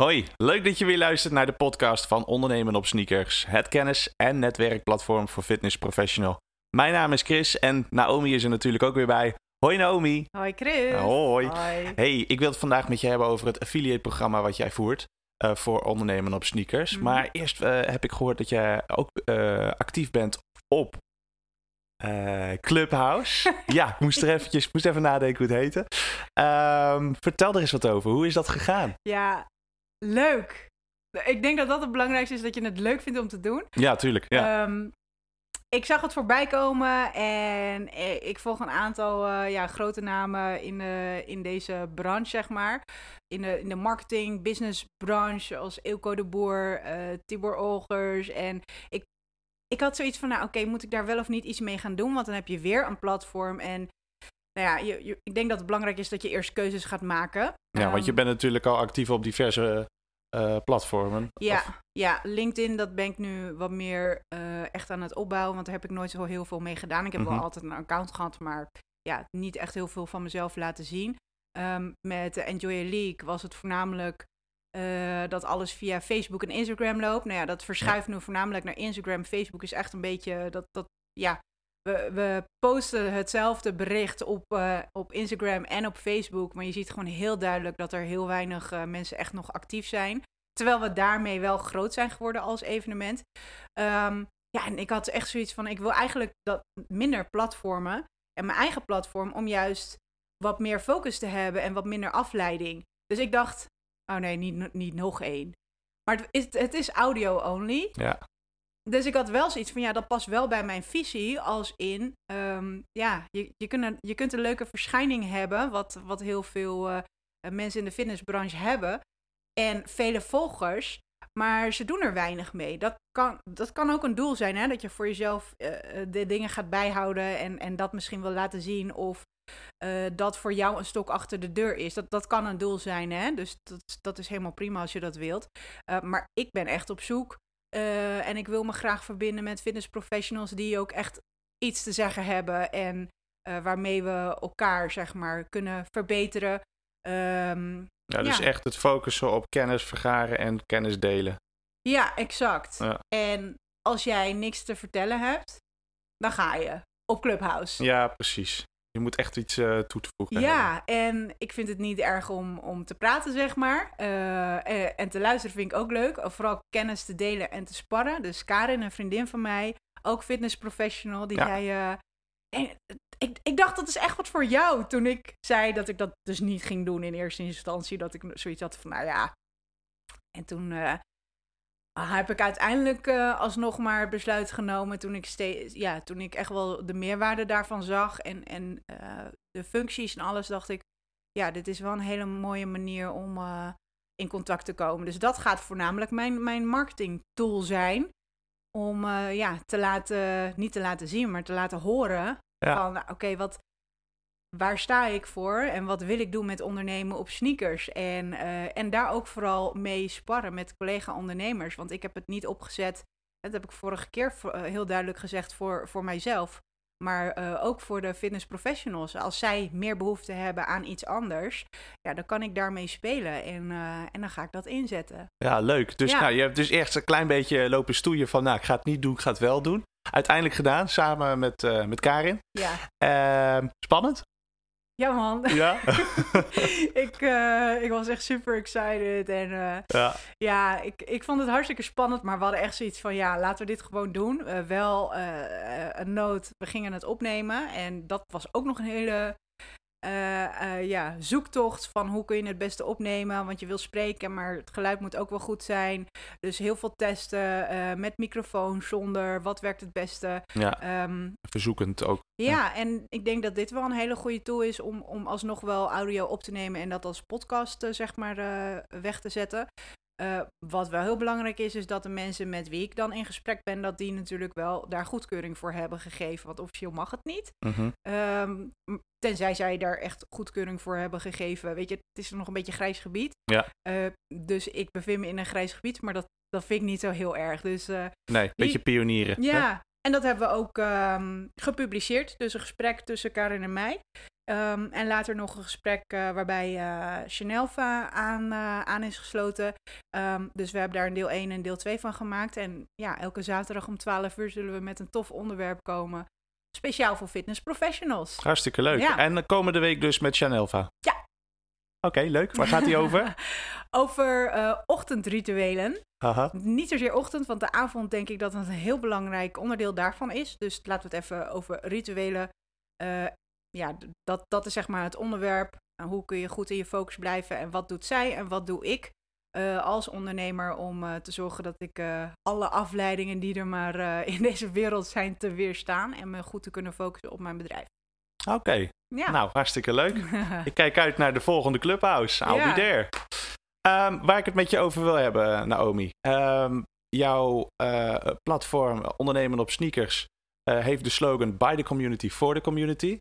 Hoi, leuk dat je weer luistert naar de podcast van Ondernemen op Sneakers, het kennis- en netwerkplatform voor fitness professional. Mijn naam is Chris en Naomi is er natuurlijk ook weer bij. Hoi Naomi. Hoi Chris. Hoi. Hoi. Hey, ik wil het vandaag met je hebben over het affiliate programma wat jij voert uh, voor Ondernemen op Sneakers. Mhm. Maar eerst uh, heb ik gehoord dat jij ook uh, actief bent op Clubhouse. ja, ik moest er eventjes, moest even nadenken hoe het heette. Um, vertel er eens wat over. Hoe is dat gegaan? Ja, leuk. Ik denk dat dat het belangrijkste is, dat je het leuk vindt om te doen. Ja, tuurlijk. Ja. Um, ik zag het voorbij komen en ik volg een aantal uh, ja, grote namen in, de, in deze branche, zeg maar. In de, in de marketing, business branche, als Eelco de Boer, uh, Tibor Olgers. En ik, ik had zoiets van, nou oké, okay, moet ik daar wel of niet iets mee gaan doen? Want dan heb je weer een platform en... Nou ja, je, je, ik denk dat het belangrijk is dat je eerst keuzes gaat maken. Ja, um, want je bent natuurlijk al actief op diverse uh, platformen. Ja, of... ja, LinkedIn, dat ben ik nu wat meer uh, echt aan het opbouwen. Want daar heb ik nooit zo heel veel mee gedaan. Ik heb Mhm. mm -hmm. wel altijd een account gehad, maar ja, niet echt heel veel van mezelf laten zien. Um, met de Enjoy League was het voornamelijk uh, dat alles via Facebook en Instagram loopt. Nou ja, dat verschuift ja. nu voornamelijk naar Instagram. Facebook is echt een beetje dat, dat ja, we, we posten hetzelfde bericht op, uh, op Instagram en op Facebook. Maar je ziet gewoon heel duidelijk dat er heel weinig uh, mensen echt nog actief zijn. Terwijl we daarmee wel groot zijn geworden als evenement. Um, ja, en ik had echt zoiets van: ik wil eigenlijk dat minder platformen en mijn eigen platform om juist wat meer focus te hebben en wat minder afleiding. Dus ik dacht: oh nee, niet, niet nog één. Maar het het is audio only. Ja. Dus ik had wel zoiets van, ja, dat past wel bij mijn visie. Als in, um, ja, je, je, kunt een, je kunt een leuke verschijning hebben. Wat, wat heel veel uh, mensen in de fitnessbranche hebben. En vele volgers. Maar ze doen er weinig mee. Dat kan, dat kan ook een doel zijn, hè? Dat je voor jezelf uh, de dingen gaat bijhouden. En, en dat misschien wil laten zien. Of dat voor jou een stok achter de deur is. Dat, dat kan een doel zijn, hè? Dus dat, dat is helemaal prima als je dat wilt. maar ik ben echt op zoek uh, en ik wil me graag verbinden met fitnessprofessionals die ook echt iets te zeggen hebben en uh, waarmee we elkaar, zeg maar, kunnen verbeteren. Um, ja, dus ja. echt het focussen op kennis vergaren en kennis delen. Ja, exact. Ja. En als jij niks te vertellen hebt, dan ga je op Clubhouse. Ja, precies. Je moet echt iets uh, toe te voegen. Ja, hebben. en ik vind het niet erg om, om te praten, zeg maar. Uh, en te luisteren vind ik ook leuk. Vooral kennis te delen en te sparren. Dus Karin, een vriendin van mij, ook fitnessprofessional, die Ja. en, ik, ik dacht, dat is echt wat voor jou. Toen ik zei dat ik dat dus niet ging doen in eerste instantie. Dat ik zoiets had van, nou ja... En toen heb ik uiteindelijk uh, alsnog maar besluit genomen toen ik, steeds, ja, toen ik echt wel de meerwaarde daarvan zag en, en uh, de functies en alles, dacht ik, ja, dit is wel een hele mooie manier om uh, in contact te komen. Dus dat gaat voornamelijk mijn, mijn marketing tool zijn. Om ja, te laten, niet te laten zien, maar te laten horen Ja. van, nou, oké, wat waar sta ik voor en wat wil ik doen met ondernemen op sneakers? En, uh, en daar ook vooral mee sparren met collega-ondernemers. Want ik heb het niet opgezet, dat heb ik vorige keer uh, heel duidelijk gezegd voor, voor mijzelf. Maar uh, ook voor de fitness professionals. Als zij meer behoefte hebben aan iets anders, ja, dan kan ik daarmee spelen. En, en dan ga ik dat inzetten. Ja, leuk. Dus Ja. Nou, je hebt dus echt een klein beetje lopen stoeien van, nou, ik ga het niet doen, ik ga het wel doen. Uiteindelijk gedaan, samen met, uh, met Karin. Ja, Uh, spannend? Ja man. Ja. ik, uh, ik was echt super excited. En uh, ja. ja, ik, ik vond het hartstikke spannend. Maar we hadden echt zoiets van, ja, laten we dit gewoon doen. Uh, wel een nood, we gingen het opnemen. En dat was ook nog een hele ja, zoektocht van hoe kun je het beste opnemen. Want je wil spreken, maar het geluid moet ook wel goed zijn. Dus heel veel testen uh, met microfoon, zonder. Wat werkt het beste? Ja, um, verzoekend ook. Ja, ja, en ik denk dat dit wel een hele goede tool is om, om alsnog wel audio op te nemen en dat als podcast zeg maar weg te zetten. Uh, wat wel heel belangrijk is, is dat de mensen met wie ik dan in gesprek ben, dat die natuurlijk wel daar goedkeuring voor hebben gegeven. Want officieel mag het niet. Mm -hmm. um, tenzij zij daar echt goedkeuring voor hebben gegeven. Weet je, het is nog een beetje grijs gebied. Ja. Uh, dus ik bevind me in een grijs gebied, maar dat, dat vind ik niet zo heel erg. Dus, uh, nee, een beetje pionieren. Ja, hè? en dat hebben we ook um, gepubliceerd. Dus een gesprek tussen Karin en mij. Ehm, en later nog een gesprek uh, waarbij uh, Chanelva aan, uh, aan is gesloten. Um, dus we hebben daar een deel 1 en deel 2 van gemaakt. En ja, elke zaterdag om 12 uur zullen we met een tof onderwerp komen. Speciaal voor fitness professionals. Hartstikke leuk. Ja. En komende week dus met Chanelva. Ja. Oké, leuk. Waar gaat die over? over ochtendrituelen. Aha. Niet zozeer ochtend, want de avond denk ik dat het een heel belangrijk onderdeel daarvan is. Dus laten we het even over rituelen uh, ja, dat, dat is zeg maar het onderwerp. Hoe kun je goed in je focus blijven en wat doet zij en wat doe ik uh, als ondernemer om uh, te zorgen dat ik uh, alle afleidingen die er maar in deze wereld zijn te weerstaan en me goed te kunnen focussen op mijn bedrijf. Oké, okay. ja. nou hartstikke leuk. ik kijk uit naar de volgende Clubhouse. I'll Ja. be there. Um, waar ik het met je over wil hebben, Naomi. Um, jouw platform Ondernemen op Sneakers heeft de slogan By the Community for the Community.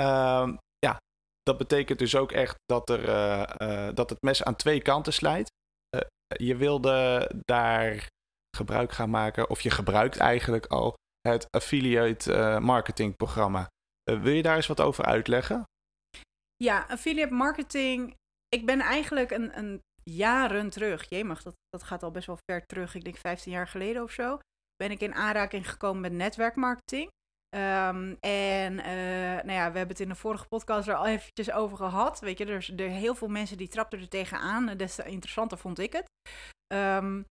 Um, ja, dat betekent dus ook echt dat, er, uh, uh, dat het mes aan twee kanten slijt. Uh, je wilde daar gebruik gaan maken, of je gebruikt eigenlijk al het affiliate marketing programma. wil je daar eens wat over uitleggen? Ja, affiliate marketing. Ik ben eigenlijk een, een jaren terug, jemig, dat, dat gaat al best wel ver terug, ik denk 15 jaar geleden of zo, ben ik in aanraking gekomen met netwerkmarketing. Um, en uh, nou ja, we hebben het in de vorige podcast er al eventjes over gehad. Weet je, er zijn heel veel mensen die trapten er tegenaan. Des te interessanter vond ik het. Um,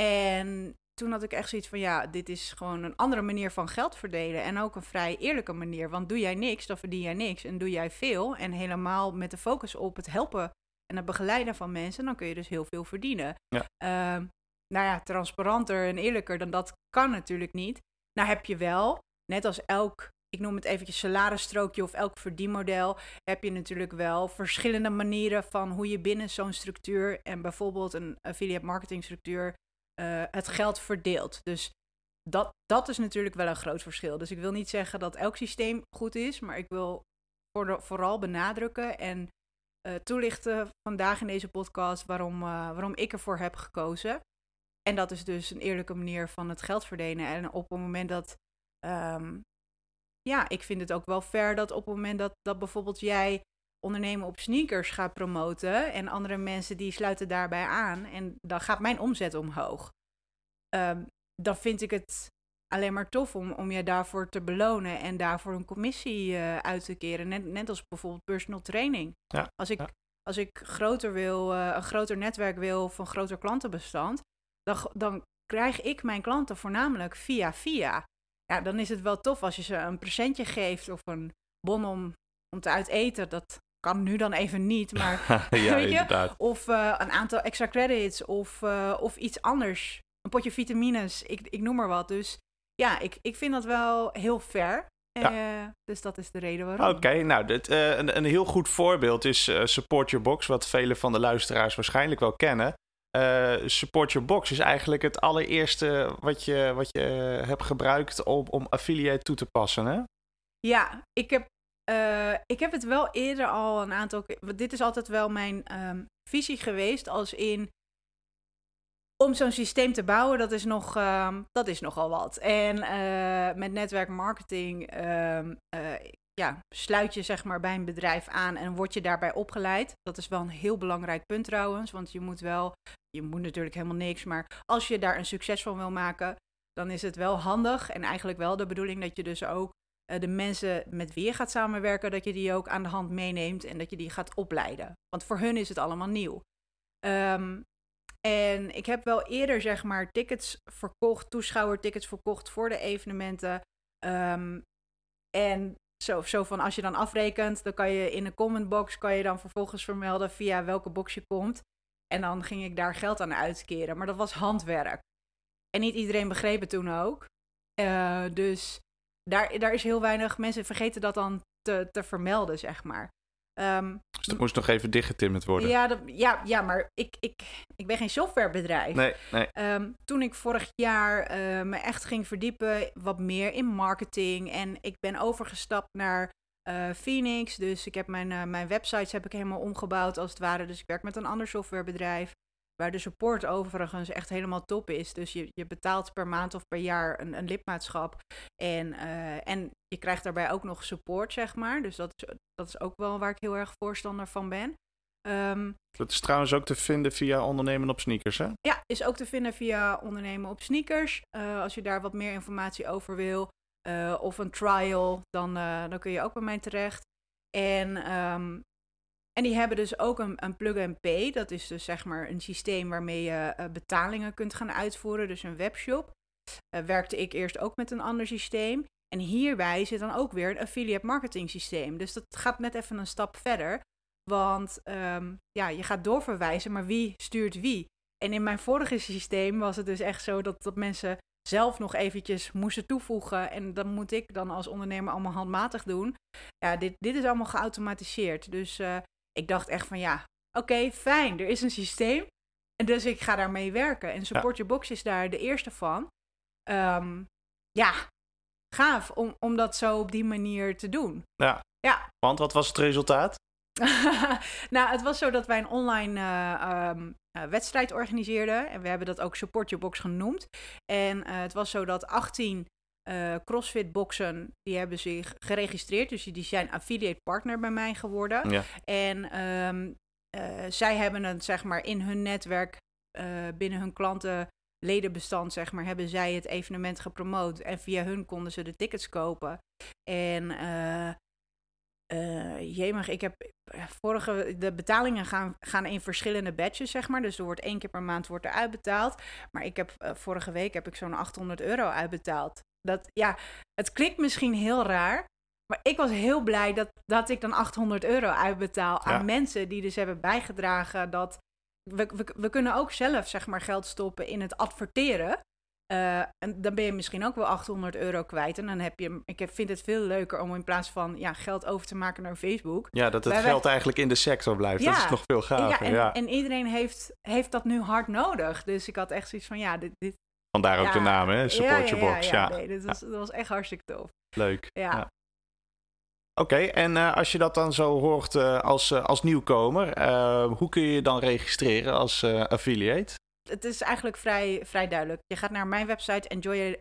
en toen had ik echt zoiets van, ja, dit is gewoon een andere manier van geld verdelen. En ook een vrij eerlijke manier. Want doe jij niks, dan verdien jij niks. En doe jij veel, en helemaal met de focus op het helpen en het begeleiden van mensen, dan kun je dus heel veel verdienen. Ja. Um, nou ja, transparanter en eerlijker dan dat kan natuurlijk niet. Nou heb je wel net als elk, ik noem het eventjes salarisstrookje of elk verdienmodel, heb je natuurlijk wel verschillende manieren van hoe je binnen zo'n structuur en bijvoorbeeld een affiliate marketing structuur uh, het geld verdeelt. Dus dat, dat is natuurlijk wel een groot verschil. Dus ik wil niet zeggen dat elk systeem goed is, maar ik wil vooral benadrukken en uh, toelichten vandaag in deze podcast waarom, uh, waarom ik ervoor heb gekozen. En dat is dus een eerlijke manier van het geld verdelen. En op het moment dat Um, ja, ik vind het ook wel fair dat op het moment dat, dat bijvoorbeeld jij ondernemen op sneakers gaat promoten en andere mensen die sluiten daarbij aan en dan gaat mijn omzet omhoog. Um, dan vind ik het alleen maar tof om, om je daarvoor te belonen en daarvoor een commissie uh, uit te keren. Net, net als bijvoorbeeld personal training. Ja, als, ik, ja. als ik groter wil, uh, een groter netwerk wil van groter klantenbestand, dan, dan krijg ik mijn klanten voornamelijk via via ja, dan is het wel tof als je ze een presentje geeft of een bon om, om te uit eten. Dat kan nu dan even niet, maar ja, weet je? Of uh, een aantal extra credits of, uh, of iets anders. Een potje vitamines, ik, ik noem maar wat. Dus ja, ik, ik vind dat wel heel fair. Ja. Uh, dus dat is de reden waarom. Oké, okay, nou, dit, een, een heel goed voorbeeld is Support Your Box, wat vele van de luisteraars waarschijnlijk wel kennen. Uh, Support Your Box is eigenlijk het allereerste wat je, wat je uh, hebt gebruikt om, om affiliate toe te passen, hè? Ja, ik heb, uh, ik heb het wel eerder al een aantal keer... Dit is altijd wel mijn um, visie geweest, als in... Om zo'n systeem te bouwen, dat is, nog, um, dat is nogal wat. En met netwerkmarketing um, ja, sluit je zeg maar bij een bedrijf aan en word je daarbij opgeleid. Dat is wel een heel belangrijk punt trouwens, want je moet wel, je moet natuurlijk helemaal niks, maar als je daar een succes van wil maken, dan is het wel handig en eigenlijk wel de bedoeling dat je dus ook uh, de mensen met wie je gaat samenwerken, dat je die ook aan de hand meeneemt en dat je die gaat opleiden. Want voor hun is het allemaal nieuw. Um, en ik heb wel eerder zeg maar tickets verkocht, toeschouwertickets verkocht voor de evenementen. Um, en zo, zo van als je dan afrekent, dan kan je in de commentbox kan je dan vervolgens vermelden via welke box je komt. En dan ging ik daar geld aan uitkeren. Maar dat was handwerk. En niet iedereen begreep het toen ook. Uh, dus daar, daar is heel weinig. Mensen vergeten dat dan te, te vermelden, zeg maar. Um, dus dat moest nog even dichtgetimmerd worden. Ja, dat, ja, ja maar ik, ik, ik ben geen softwarebedrijf. Nee, nee. Um, toen ik vorig jaar uh, me echt ging verdiepen, wat meer in marketing. En ik ben overgestapt naar uh, Phoenix. Dus ik heb mijn, uh, mijn websites heb ik helemaal omgebouwd als het ware. Dus ik werk met een ander softwarebedrijf. waar de support overigens echt helemaal top is. Dus je, je betaalt per maand of per jaar een, een lidmaatschap. En, eh, en je krijgt daarbij ook nog support, zeg maar. Dus dat is, dat is ook wel waar ik heel erg voorstander van ben. Ehm, dat is trouwens ook te vinden via Ondernemen op Sneakers, hè? Ja, is ook te vinden via Ondernemen op Sneakers. Uh, als je daar wat meer informatie over wil. Uh, of een trial, dan, dan kun je ook bij mij terecht. En um, en die hebben dus ook een, een plug-and-pay. Dat is dus zeg maar een systeem waarmee je uh, betalingen kunt gaan uitvoeren. Dus een webshop. Werkte ik eerst ook met een ander systeem. En hierbij zit dan ook weer een affiliate marketing systeem. Dus dat gaat net even een stap verder. Want um, ja, je gaat doorverwijzen, maar wie stuurt wie? En in mijn vorige systeem was het dus echt zo dat, dat mensen zelf nog eventjes moesten toevoegen. En dat moet ik dan als ondernemer allemaal handmatig doen. Ja, dit, dit is allemaal geautomatiseerd. Dus uh, ik dacht echt van ja, oké, fijn, er is een systeem. En dus ik ga daarmee werken. En Support Your Box is daar de eerste van. Um, ja, gaaf om, om dat zo op die manier te doen. Ja. ja. Want wat was het resultaat? nou, het was zo dat wij een online uh, um, uh, wedstrijd organiseerden. En we hebben dat ook Support Your Box genoemd. En uh, het was zo dat 18 uh, CrossFit boxen, die hebben zich geregistreerd. Dus die zijn affiliate partner bij mij geworden. Ja. En um, uh, zij hebben het zeg maar in hun netwerk, binnen hun klanten ledenbestand, zeg maar, hebben zij het evenement gepromoot. En via hun konden ze de tickets kopen. En uh, uh, jemig, ik heb vorige, de betalingen gaan, gaan in verschillende batches, zeg maar. Dus er wordt één keer per maand wordt er uitbetaald. Maar ik heb, uh, vorige week heb ik zo'n 800 euro uitbetaald. Dat, ja, het klinkt misschien heel raar. Maar ik was heel blij dat, dat ik dan 800 euro uitbetaal aan ja. mensen die dus hebben bijgedragen dat... We, we, we kunnen ook zelf, zeg maar, geld stoppen in het adverteren. Uh, en dan ben je misschien ook wel 800 euro kwijt. En dan heb je, ik vind het veel leuker om in plaats van ja, geld over te maken naar Facebook. Ja, dat het Wij geld eigenlijk in de sector blijft. Ja, dat is nog veel gaver. Ja, en, ja. en iedereen heeft, heeft dat nu hard nodig. Dus ik had echt zoiets van, ja, dit... dit Vandaar ook de naam, hè? Support Your Box. Ja, nee, dat, was, dat was echt hartstikke tof. Leuk. Ja. Oké, okay, en uh, als je dat dan zo hoort uh, als, uh, als nieuwkomer, hoe kun je je dan registreren als affiliate? Het is eigenlijk vrij, vrij duidelijk. Je gaat naar mijn website enjoy,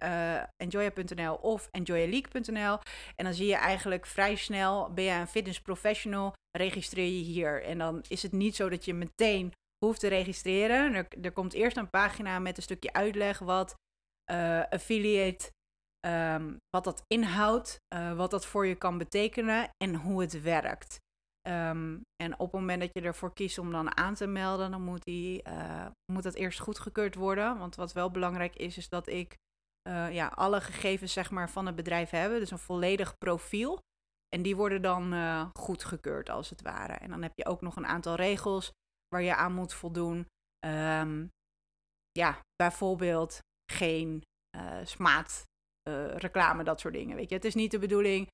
enjoya.nl of enjoyaleague.nl en dan zie je eigenlijk vrij snel, ben je een fitness professional, registreer je hier. En dan is het niet zo dat je meteen hoeft te registreren. Er, komt eerst een pagina met een stukje uitleg wat uh, affiliate, um, wat dat inhoudt, uh, wat dat voor je kan betekenen en hoe het werkt. Um, en op het moment dat je ervoor kiest om dan aan te melden, dan moet, die, uh, moet dat eerst goedgekeurd worden. Want wat wel belangrijk is, is dat ik uh, ja, alle gegevens zeg maar, van het bedrijf heb. Dus een volledig profiel. En die worden dan uh, goedgekeurd als het ware. En dan heb je ook nog een aantal regels waar je aan moet voldoen. Um, ja, bijvoorbeeld geen smaad, reclame, dat soort dingen. Weet je, het is niet de bedoeling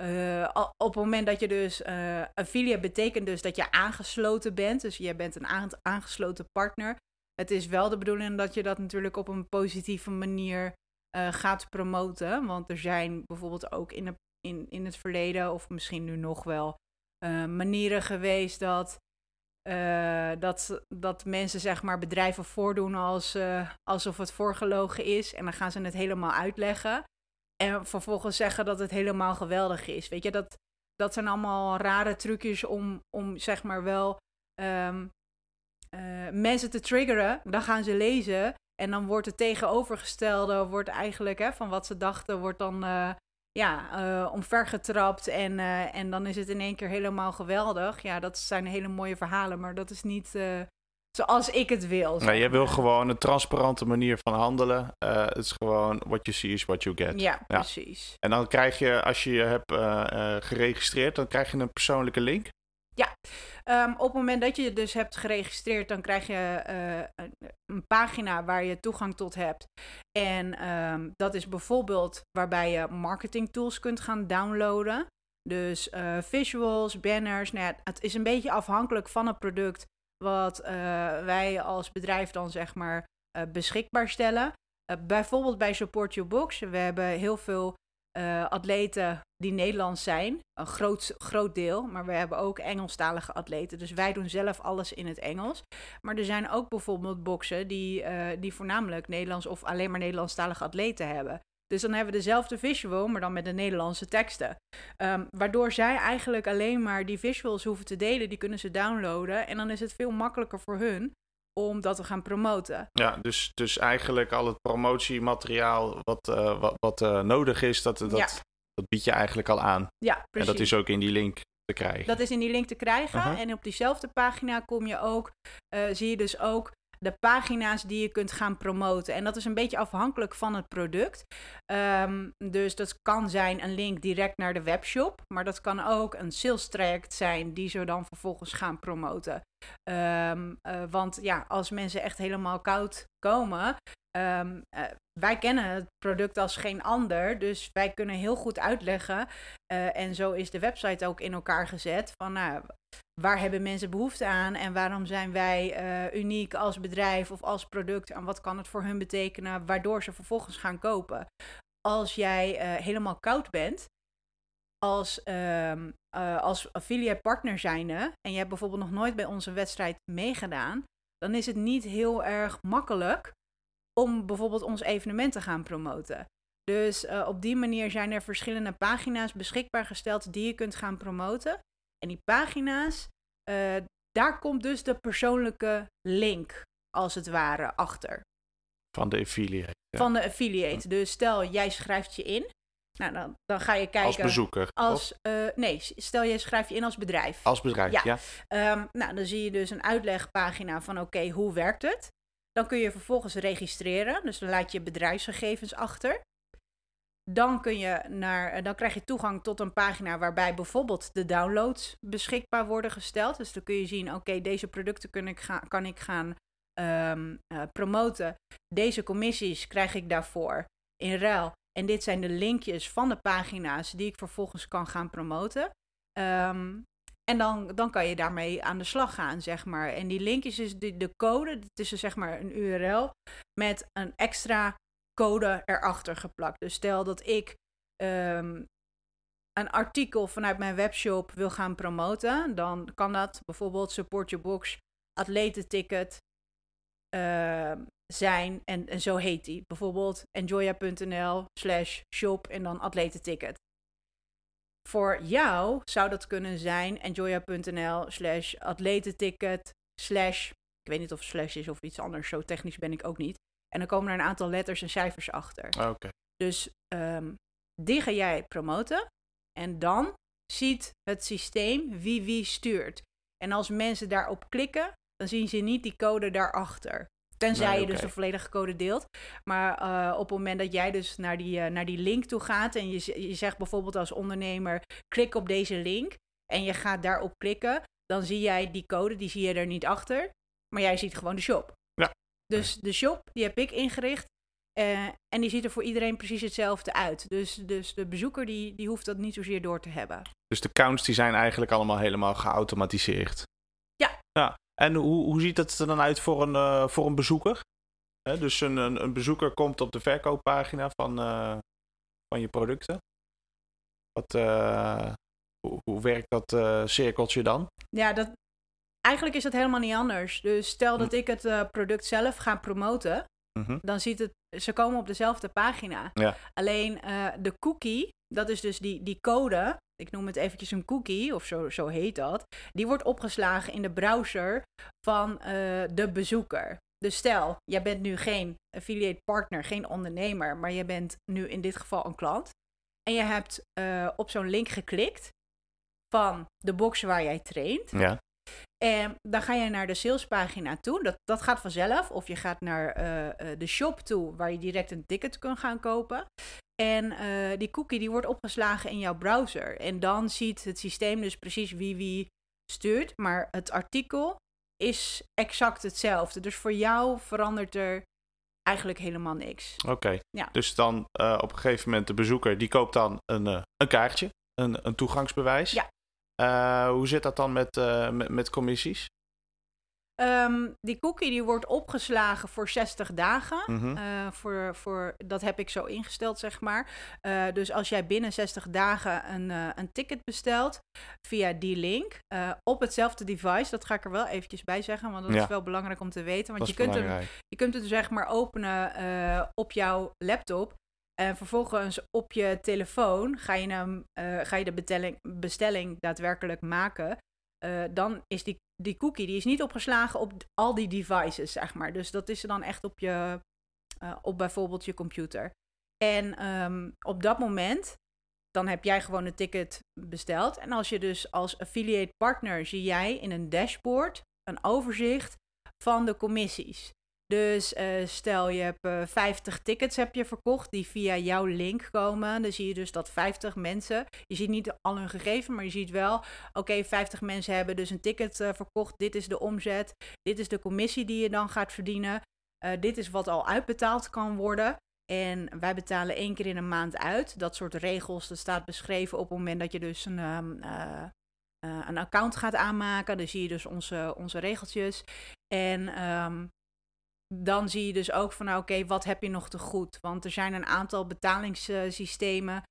uh, op het moment dat je dus uh, affiliate betekent dus dat je aangesloten bent. Dus je bent een aangesloten partner. Het is wel de bedoeling dat je dat natuurlijk op een positieve manier uh, gaat promoten. Want er zijn bijvoorbeeld ook in, in, in het verleden, of misschien nu nog wel, manieren geweest dat, dat, dat mensen zeg maar bedrijven voordoen als, alsof het voorgelogen is. En dan gaan ze het helemaal uitleggen. En vervolgens zeggen dat het helemaal geweldig is. Weet je, dat, dat zijn allemaal rare trucjes om, om zeg maar wel um, uh, mensen te triggeren. Dan gaan ze lezen. En dan wordt het tegenovergestelde, wordt eigenlijk hè, van wat ze dachten, wordt dan uh, ja, uh, omvergetrapt. En, en dan is het in één keer helemaal geweldig. Ja, dat zijn hele mooie verhalen, maar dat is niet zoals ik het wil. Nee, je wil gewoon een transparante manier van handelen. Uh, het is gewoon what you see is what you get. Ja, ja, precies. En dan krijg je, als je je hebt uh, uh, geregistreerd, dan krijg je een persoonlijke link. Ja, um, op het moment dat je je dus hebt geregistreerd, dan krijg je een, een, pagina waar je toegang tot hebt. En um, dat is bijvoorbeeld waarbij je marketing tools kunt gaan downloaden. Dus visuals, banners. Nou ja, het is een beetje afhankelijk van het product wat uh, wij als bedrijf dan zeg maar uh, beschikbaar stellen. Uh, bijvoorbeeld bij Support Your Box. We hebben heel veel eh, atleten die Nederlands zijn. Een groot, groot deel. Maar we hebben ook Engelstalige atleten. Dus wij doen zelf alles in het Engels. Maar er zijn ook bijvoorbeeld boksen die, eh, die voornamelijk Nederlands of alleen maar Nederlandstalige atleten hebben. Dus dan hebben we dezelfde visual, maar dan met de Nederlandse teksten. Ehm, waardoor zij eigenlijk alleen maar die visuals hoeven te delen. Die kunnen ze downloaden. En dan is het veel makkelijker voor hun om dat te gaan promoten. Ja, dus, dus eigenlijk al het promotiemateriaal wat, uh, wat, wat uh, nodig is, dat, dat, ja. dat bied je eigenlijk al aan. Ja, precies. En dat is ook in die link te krijgen. Dat is in die link te krijgen. Uh -huh. En op diezelfde pagina kom je ook, uh, zie je dus ook de pagina's die je kunt gaan promoten. En dat is een beetje afhankelijk van het product. Um, dus dat kan zijn een link direct naar de webshop. Maar dat kan ook een sales traject zijn die ze dan vervolgens gaan promoten. Um, uh, want ja, als mensen echt helemaal koud komen. Um, uh, wij kennen het product als geen ander, dus wij kunnen heel goed uitleggen. Uh, en zo is de website ook in elkaar gezet. Van nou, waar hebben mensen behoefte aan en waarom zijn wij uh, uniek als bedrijf of als product en wat kan het voor hun betekenen, waardoor ze vervolgens gaan kopen. Als jij helemaal koud bent, als, uh, als affiliate partner zijnde en je hebt bijvoorbeeld nog nooit bij onze wedstrijd meegedaan, dan is het niet heel erg makkelijk om bijvoorbeeld ons evenement te gaan promoten. Dus uh, op die manier zijn er verschillende pagina's beschikbaar gesteld die je kunt gaan promoten. En die pagina's, uh, daar komt dus de persoonlijke link, als het ware, achter. Van de affiliate. Ja. Van de affiliate. Dus stel, jij schrijft je in. Nou, dan, dan ga je kijken. Als bezoeker? Als, uh, nee, stel je schrijft je in als bedrijf. Als bedrijf, ja. ja. Um, nou, dan zie je dus een uitlegpagina van oké, okay, hoe werkt het? Dan kun je vervolgens registreren. Dus dan laat je bedrijfsgegevens achter. Dan, kun je naar, dan krijg je toegang tot een pagina waarbij bijvoorbeeld de downloads beschikbaar worden gesteld. Dus dan kun je zien, oké, deze producten kan ik, ga, kan ik gaan um, uh, promoten. Deze commissies krijg ik daarvoor in ruil. En dit zijn de linkjes van de pagina's die ik vervolgens kan gaan promoten. Um, en dan, dan kan je daarmee aan de slag gaan, zeg maar. En die linkjes is de, de code, het is zeg maar een URL met een extra code erachter geplakt. Dus stel dat ik um, een artikel vanuit mijn webshop wil gaan promoten, dan kan dat bijvoorbeeld Support Your Box atletenticket uh, zijn. En, en zo heet die. Bijvoorbeeld enjoya.nl slash shop en dan atletenticket. Voor jou zou dat kunnen zijn enjoya.nl slash atletenticket slash... Ik weet niet of slash is of iets anders, zo technisch ben ik ook niet. En dan komen er een aantal letters en cijfers achter. Oké. Okay. Dus um, die ga jij promoten. En dan ziet het systeem wie wie stuurt. En als mensen daarop klikken, dan zien ze niet die code daarachter. Tenzij nee, okay. je dus de volledige code deelt. Maar uh, op het moment dat jij dus naar die, uh, naar die link toe gaat en je, je zegt bijvoorbeeld als ondernemer, klik op deze link en je gaat daarop klikken, dan zie jij die code, die zie je er niet achter, maar jij ziet gewoon de shop. Ja. Dus de shop, die heb ik ingericht uh, en die ziet er voor iedereen precies hetzelfde uit. Dus, dus de bezoeker, die, die hoeft dat niet zozeer door te hebben. Dus de counts, die zijn eigenlijk allemaal helemaal geautomatiseerd? Ja. Ja. En hoe, hoe ziet het er dan uit voor een, uh, voor een bezoeker? He, dus een, een, een, bezoeker komt op de verkooppagina van, uh, van je producten. Wat, uh, hoe, hoe, werkt dat cirkeltje dan? Ja, dat, eigenlijk is dat helemaal niet anders. Dus stel dat ik het product zelf ga promoten, mm -hmm. dan ziet het, ze komen op dezelfde pagina. Ja. Alleen de cookie, dat is dus die, die code, ik noem het eventjes een cookie, of zo, zo heet dat, die wordt opgeslagen in de browser van uh, de bezoeker. Dus stel, jij bent nu geen affiliate partner, geen ondernemer, maar je bent nu in dit geval een klant. En je hebt uh, op zo'n link geklikt van de box waar jij traint. Ja. En dan ga je naar de salespagina toe. Dat, dat gaat vanzelf. Of je gaat naar uh, de shop toe, waar je direct een ticket kunt gaan kopen. En uh, die cookie die wordt opgeslagen in jouw browser. En dan ziet het systeem dus precies wie wie stuurt. Maar het artikel is exact hetzelfde. Dus voor jou verandert er eigenlijk helemaal niks. Oké. Okay. Ja. Dus dan uh, op een gegeven moment de bezoeker die koopt dan een, uh, een kaartje, een, een toegangsbewijs. Ja. Hoe zit dat dan met, met, met commissies? Ehm, die cookie die wordt opgeslagen voor 60 dagen. Mhm. Eh, voor, voor, dat heb ik zo ingesteld, zeg maar. Eh, dus als jij binnen 60 dagen een, eh, een ticket bestelt via die link op hetzelfde device, dat ga ik er wel eventjes bij zeggen, want dat Ja. is wel belangrijk om te weten. Want je kunt, hem, je kunt het zeg maar openen op jouw laptop. En vervolgens op je telefoon ga je, hem, ga je de bestelling daadwerkelijk maken. Eh, dan is die, die cookie die is niet opgeslagen op al die devices, zeg maar. Dus dat is dan echt op, je, eh, op bijvoorbeeld je computer. En ehm, op dat moment, dan heb jij gewoon een ticket besteld. En als je dus als affiliate partner, zie jij in een dashboard een overzicht van de commissies. Dus eh, stel je hebt eh, 50 tickets heb je verkocht die via jouw link komen. Dan zie je dus dat 50 mensen, je ziet niet al hun gegevens, maar je ziet wel, oké, 50 mensen hebben dus een ticket eh, verkocht. Dit is de omzet, dit is de commissie die je dan gaat verdienen. Eh, dit is wat al uitbetaald kan worden. En wij betalen één keer in een maand uit. Dat soort regels, dat staat beschreven op het moment dat je dus een, ehm, eh, eh, een account gaat aanmaken. Dan zie je dus onze, onze regeltjes. En ehm, dan zie je dus ook van, nou, oké, wat heb je nog te goed? Want er zijn een aantal betalingssystemen.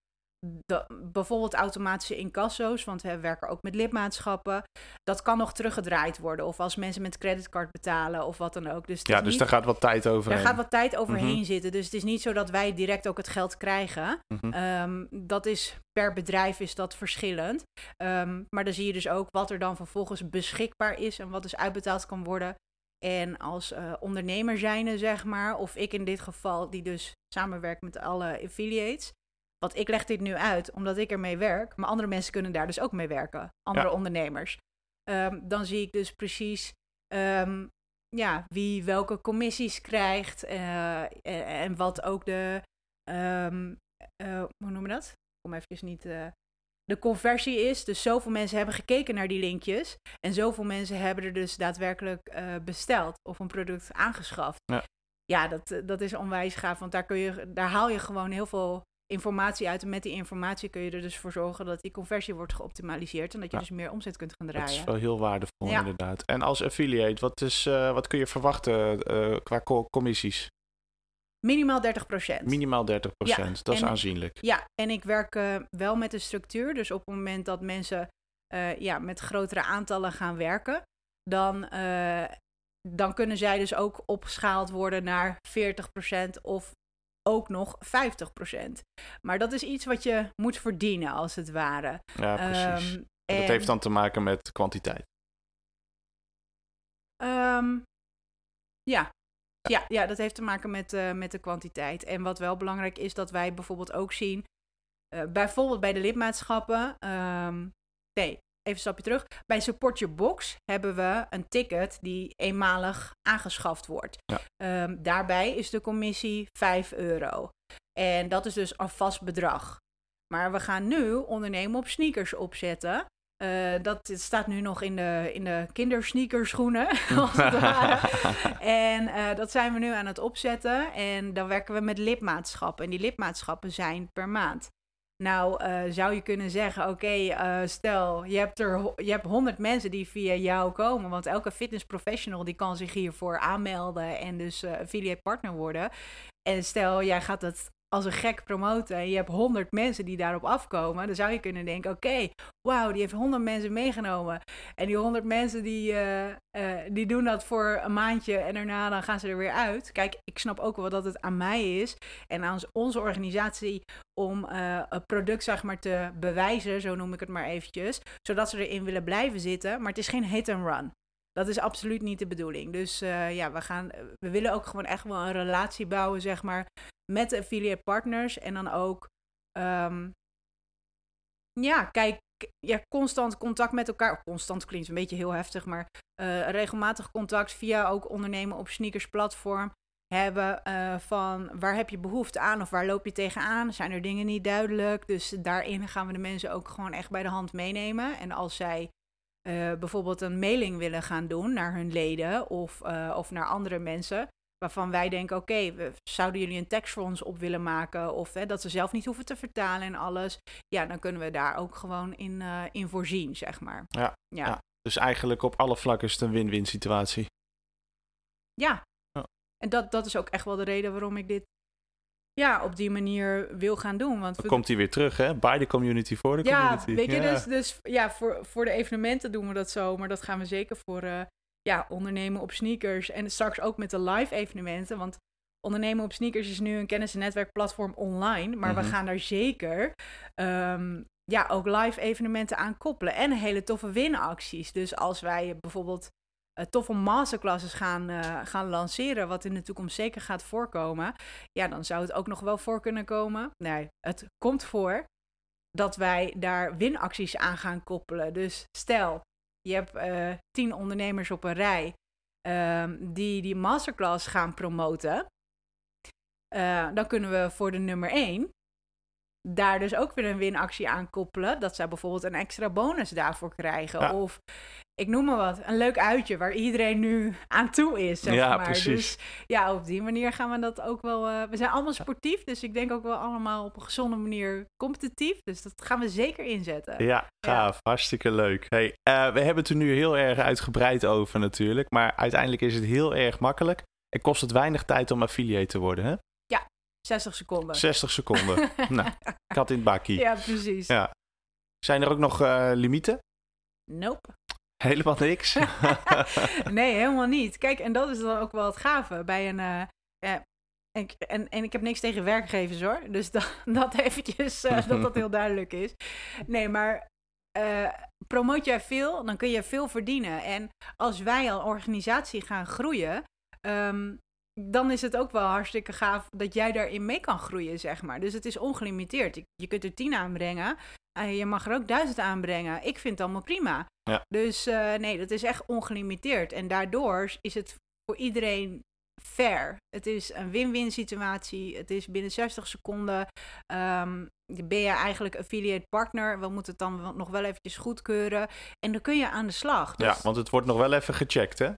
Bijvoorbeeld automatische incasso's, want we werken ook met lidmaatschappen. Dat kan nog teruggedraaid worden. Of als mensen met creditcard betalen of wat dan ook. Dus Ja, dus niet- daar gaat wat tijd overheen. daar gaat wat tijd overheen Mhm. zitten. Dus het is niet zo dat wij direct ook het geld krijgen. Mhm. Ehm, dat is per bedrijf is dat verschillend. Ehm, maar dan zie je dus ook wat er dan vervolgens beschikbaar is en wat dus uitbetaald kan worden. En als eh, ondernemer zijnde, zeg maar, of ik in dit geval, die dus samenwerkt met alle affiliates. Want ik leg dit nu uit omdat ik ermee werk, maar andere mensen kunnen daar dus ook mee werken. Andere Ja. ondernemers. Ehm, dan zie ik dus precies ehm, ja, wie welke commissies krijgt eh, en, en wat ook de, ehm, eh, hoe noemen we dat? Ik kom even niet, eh, de conversie is. Dus zoveel mensen hebben gekeken naar die linkjes en zoveel mensen hebben er dus daadwerkelijk eh, besteld of een product aangeschaft. Ja. Ja, dat, eh, dat is onwijs gaaf, want daar, kun je, daar haal je gewoon heel veel informatie uit. En met die informatie kun je er dus voor zorgen dat die conversie wordt geoptimaliseerd en dat je Ja. dus meer omzet kunt gaan Dat draaien. is wel heel waardevol, Ja. inderdaad. En als affiliate, wat, is, eh, wat kun je verwachten qua co- commissies? Minimaal 30%. Minimaal 30% Dat is en- aanzienlijk. Ja, en ik werk eh, wel met een structuur. Dus op het moment dat mensen eh, ja, met grotere aantallen gaan werken, dan, eh, dan kunnen zij dus ook opgeschaald worden naar 40% of ook nog 50%. Maar dat is iets wat je moet verdienen, als het ware. Ja, precies. Ehm, En dat heeft dan te maken met kwantiteit. Ehm, ja. Ja, ja, dat heeft te maken met, eh, met de kwantiteit. En wat wel belangrijk is, dat wij bijvoorbeeld ook zien, eh, bijvoorbeeld bij de lidmaatschappen, ehm, nee, even een stapje terug. Bij Support Your Box hebben we een ticket die eenmalig aangeschaft wordt. Ja. Ehm, daarbij is de commissie 5 euro. En dat is dus een vast bedrag. Maar we gaan nu ondernemen op sneakers opzetten. Eh, dat staat nu nog in de, in de kindersneakerschoenen, als het ware. En eh, dat zijn we nu aan het opzetten. En dan werken we met lidmaatschappen. En die lidmaatschappen zijn per maand. Nou, eh, zou je kunnen zeggen, oké, stel, je hebt, er, je hebt 100 mensen die via jou komen. Want elke fitnessprofessional die kan zich hiervoor aanmelden en dus affiliate partner worden. En stel, jij gaat het als een gek promoten en je hebt 100 mensen die daarop afkomen. Dan zou je kunnen denken, oké, wauw, die heeft 100 mensen meegenomen. En die 100 mensen die, eh, eh, die doen dat voor een maandje en daarna dan gaan ze er weer uit. Kijk, ik snap ook wel dat het aan mij is en aan onze organisatie om eh, het product zeg maar te bewijzen, zo noem ik het maar eventjes, zodat ze erin willen blijven zitten. Maar het is geen hit and run. Dat is absoluut niet de bedoeling. Dus ja, we, gaan, we willen ook gewoon echt wel een relatie bouwen, zeg maar, met de affiliate partners. En dan ook, ehm, ja, kijk, ja, constant contact met elkaar. Constant klinkt een beetje heel heftig, maar eh, regelmatig contact via ook ondernemen op sneakers platform hebben eh, van waar heb je behoefte aan of waar loop je tegenaan? Zijn er dingen niet duidelijk? Dus daarin gaan we de mensen ook gewoon echt bij de hand meenemen. En als zij eh, bijvoorbeeld een mailing willen gaan doen naar hun leden of, of naar andere mensen, waarvan wij denken, oké, we zouden jullie een tekst voor ons op willen maken of hè, dat ze zelf niet hoeven te vertalen en alles, ja, dan kunnen we daar ook gewoon in, eh, in voorzien, zeg maar. Ja, ja. ja. Dus eigenlijk op alle vlakken is het een win-win situatie. ja. En dat, dat is ook echt wel de reden waarom ik dit ja, op die manier wil gaan doen. Want Dan we- komt hij weer terug, hè? By the community, voor de ja, community. weet je, Ja. dus, dus ja, voor, voor de evenementen doen we dat zo. Maar dat gaan we zeker voor eh, ja, ondernemen op sneakers. En straks ook met de live evenementen. Want ondernemen op sneakers is nu een kennis- en netwerkplatform online. Maar Mhm. we gaan daar zeker ehm, ja, ook live evenementen aan koppelen. En hele toffe winacties. Dus als wij bijvoorbeeld eh, toffe masterclasses gaan, eh, gaan lanceren, wat in de toekomst zeker gaat voorkomen, ja, dan zou het ook nog wel voor kunnen komen. Nee, het komt voor dat wij daar winacties aan gaan koppelen. Dus stel, je hebt eh, tien ondernemers op een rij ehm, die die masterclass gaan promoten. Eh, dan kunnen we voor de nummer één daar dus ook weer een winactie aan koppelen. Dat zij bijvoorbeeld een extra bonus daarvoor krijgen. Ja. Of ik noem maar wat, een leuk uitje waar iedereen nu aan toe is. Zeg Ja, maar. precies. Dus ja, op die manier gaan we dat ook wel. eh, we zijn allemaal sportief, dus ik denk ook wel allemaal op een gezonde manier competitief. Dus dat gaan we zeker inzetten. Ja, gaaf. Hartstikke leuk. Hey, eh, we hebben het er nu heel erg uitgebreid over natuurlijk. Maar uiteindelijk is het heel erg makkelijk. En kost het weinig tijd om affiliate te worden, hè? 60 seconden. 60 seconden. nou, kat in het bakkie. Ja, precies. Ja. Zijn er ook nog eh, limieten? Nope. Helemaal niks. nee, helemaal niet. Kijk, en dat is dan ook wel het gave bij een. eh, en, en, ik heb niks tegen werkgevers hoor. Dus dat, dat eventjes, eh, dat dat heel duidelijk is. Nee, maar eh, promoot jij veel, dan kun je veel verdienen. En als wij als organisatie gaan groeien, ehm, dan is het ook wel hartstikke gaaf dat jij daarin mee kan groeien, zeg maar. Dus het is ongelimiteerd. Je kunt er tien aanbrengen. En je mag er ook duizend aanbrengen. Ik vind het allemaal prima. Ja. Dus eh, nee, dat is echt ongelimiteerd. En daardoor is het voor iedereen fair. Het is een win-win situatie. Het is binnen 60 seconden ehm, ben je eigenlijk affiliate partner. We moeten het dan nog wel eventjes goedkeuren. En dan kun je aan de slag. ja, Dus- want het wordt nog wel even gecheckt, hè?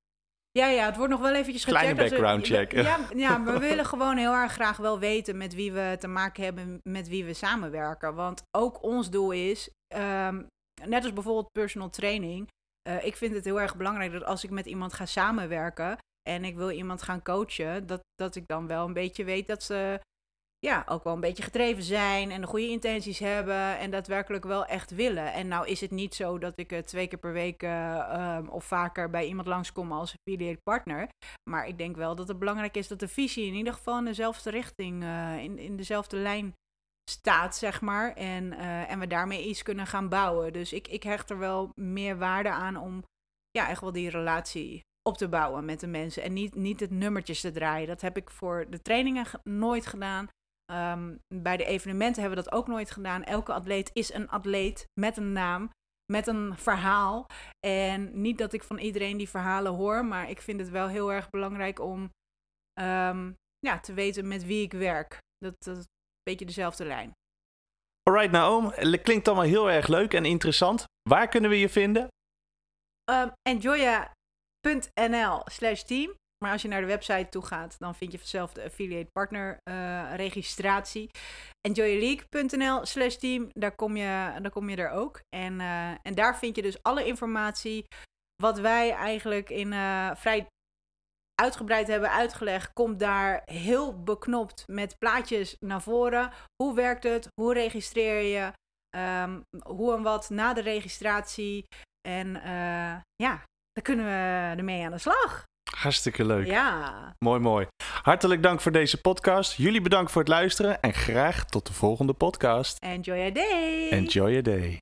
Ja, ja, het wordt nog wel eventjes gecheckt. Kleine we- background check. Ja, ja, we willen gewoon heel erg graag wel weten met wie we te maken hebben, met wie we samenwerken. Want ook ons doel is, ehm, net als bijvoorbeeld personal training. eh, ik vind het heel erg belangrijk dat als ik met iemand ga samenwerken en ik wil iemand gaan coachen, dat, dat ik dan wel een beetje weet dat ze ja, ook wel een beetje gedreven zijn en de goede intenties hebben en daadwerkelijk wel echt willen. En nou is het niet zo dat ik eh, twee keer per week eh, ehm, of vaker bij iemand langskom als affiliate partner. Maar ik denk wel dat het belangrijk is dat de visie in ieder geval in dezelfde richting, eh, in, in dezelfde lijn staat, zeg maar. En, en we daarmee iets kunnen gaan bouwen. Dus ik, ik hecht er wel meer waarde aan om ja, echt wel die relatie op te bouwen met de mensen. En niet, niet het nummertjes te draaien. Dat heb ik voor de trainingen ge- nooit gedaan. Ehm, bij de evenementen hebben we dat ook nooit gedaan. Elke atleet is een atleet met een naam, met een verhaal. En niet dat ik van iedereen die verhalen hoor, maar ik vind het wel heel erg belangrijk om ehm, ja, te weten met wie ik werk. Dat, dat is een beetje dezelfde lijn. Alright, Naoom. Klinkt allemaal heel erg leuk en interessant. Waar kunnen we je vinden? Um, Enjoya.nl slash team. Maar als je naar de website toe gaat, dan vind je vanzelf de affiliate partner eh, registratie. Enjoyaleague.nl slash team, daar kom je, daar kom je er ook. En, eh, en daar vind je dus alle informatie wat wij eigenlijk in eh, vrij uitgebreid hebben uitgelegd, komt daar heel beknopt met plaatjes naar voren. Hoe werkt het? Hoe registreer je? Ehm, hoe en wat na de registratie? En ja, daar kunnen we ermee aan de slag. Hartstikke leuk. Ja. Mooi, mooi. Hartelijk dank voor deze podcast. Jullie bedankt voor het luisteren en graag tot de volgende podcast. Enjoy your day. Enjoy your day.